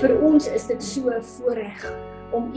Vir ons is dit so 'n voorreg om